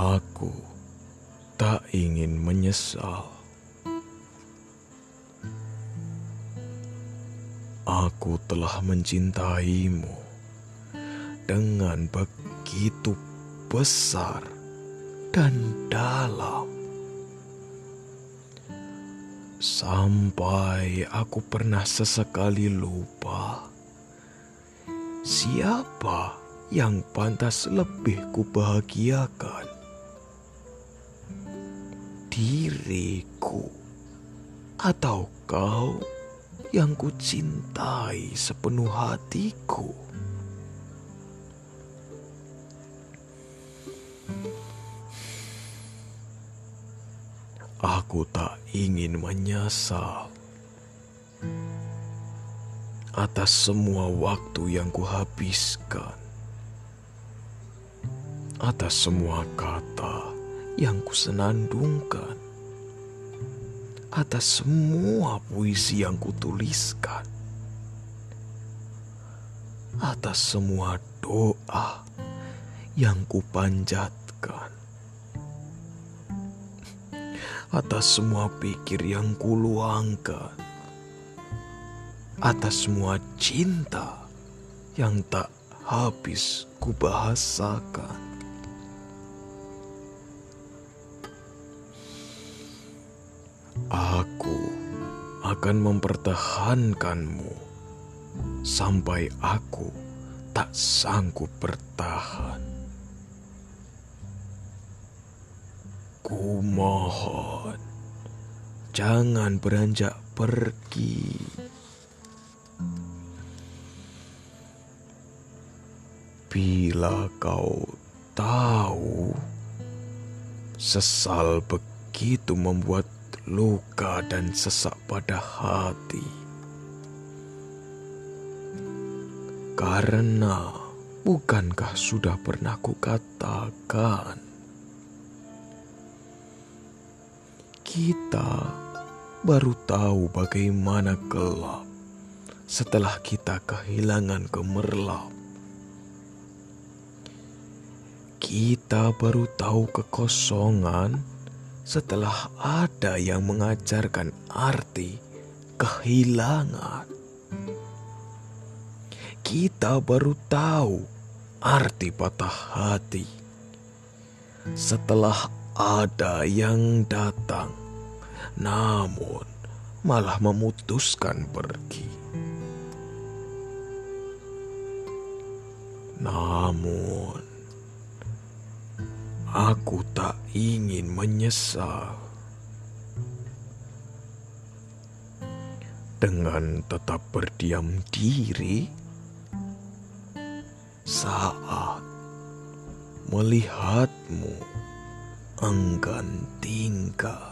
Aku tak ingin menyesal. Aku telah mencintaimu dengan begitu besar dan dalam. Sampai aku pernah sesekali lupa siapa yang pantas lebih kubahagiakan. Diriku atau kau yang kucintai sepenuh hatiku. Aku tak ingin menyesal atas semua waktu yang kuhabiskan, atas semua kata yang kusenandungkan, atas semua puisi yang kutuliskan, atas semua doa yang kupanjatkan atas semua pikir yang kuluangkan, atas semua cinta yang tak habis kubahasakan. Aku akan mempertahankanmu sampai aku tak sanggup bertahan. Ku mohon, jangan beranjak pergi. Bila kau tahu, sesal begitu membuat luka dan sesak pada hati. Karena bukankah sudah pernah kukatakan Kita baru tahu bagaimana gelap setelah kita kehilangan gemerlap. Kita baru tahu kekosongan setelah ada yang mengajarkan arti kehilangan. Kita baru tahu arti patah hati setelah ada yang datang, namun malah memutuskan pergi. Namun, aku tak ingin menyesal. Dengan tetap berdiam diri saat melihatmu enggan tinggal.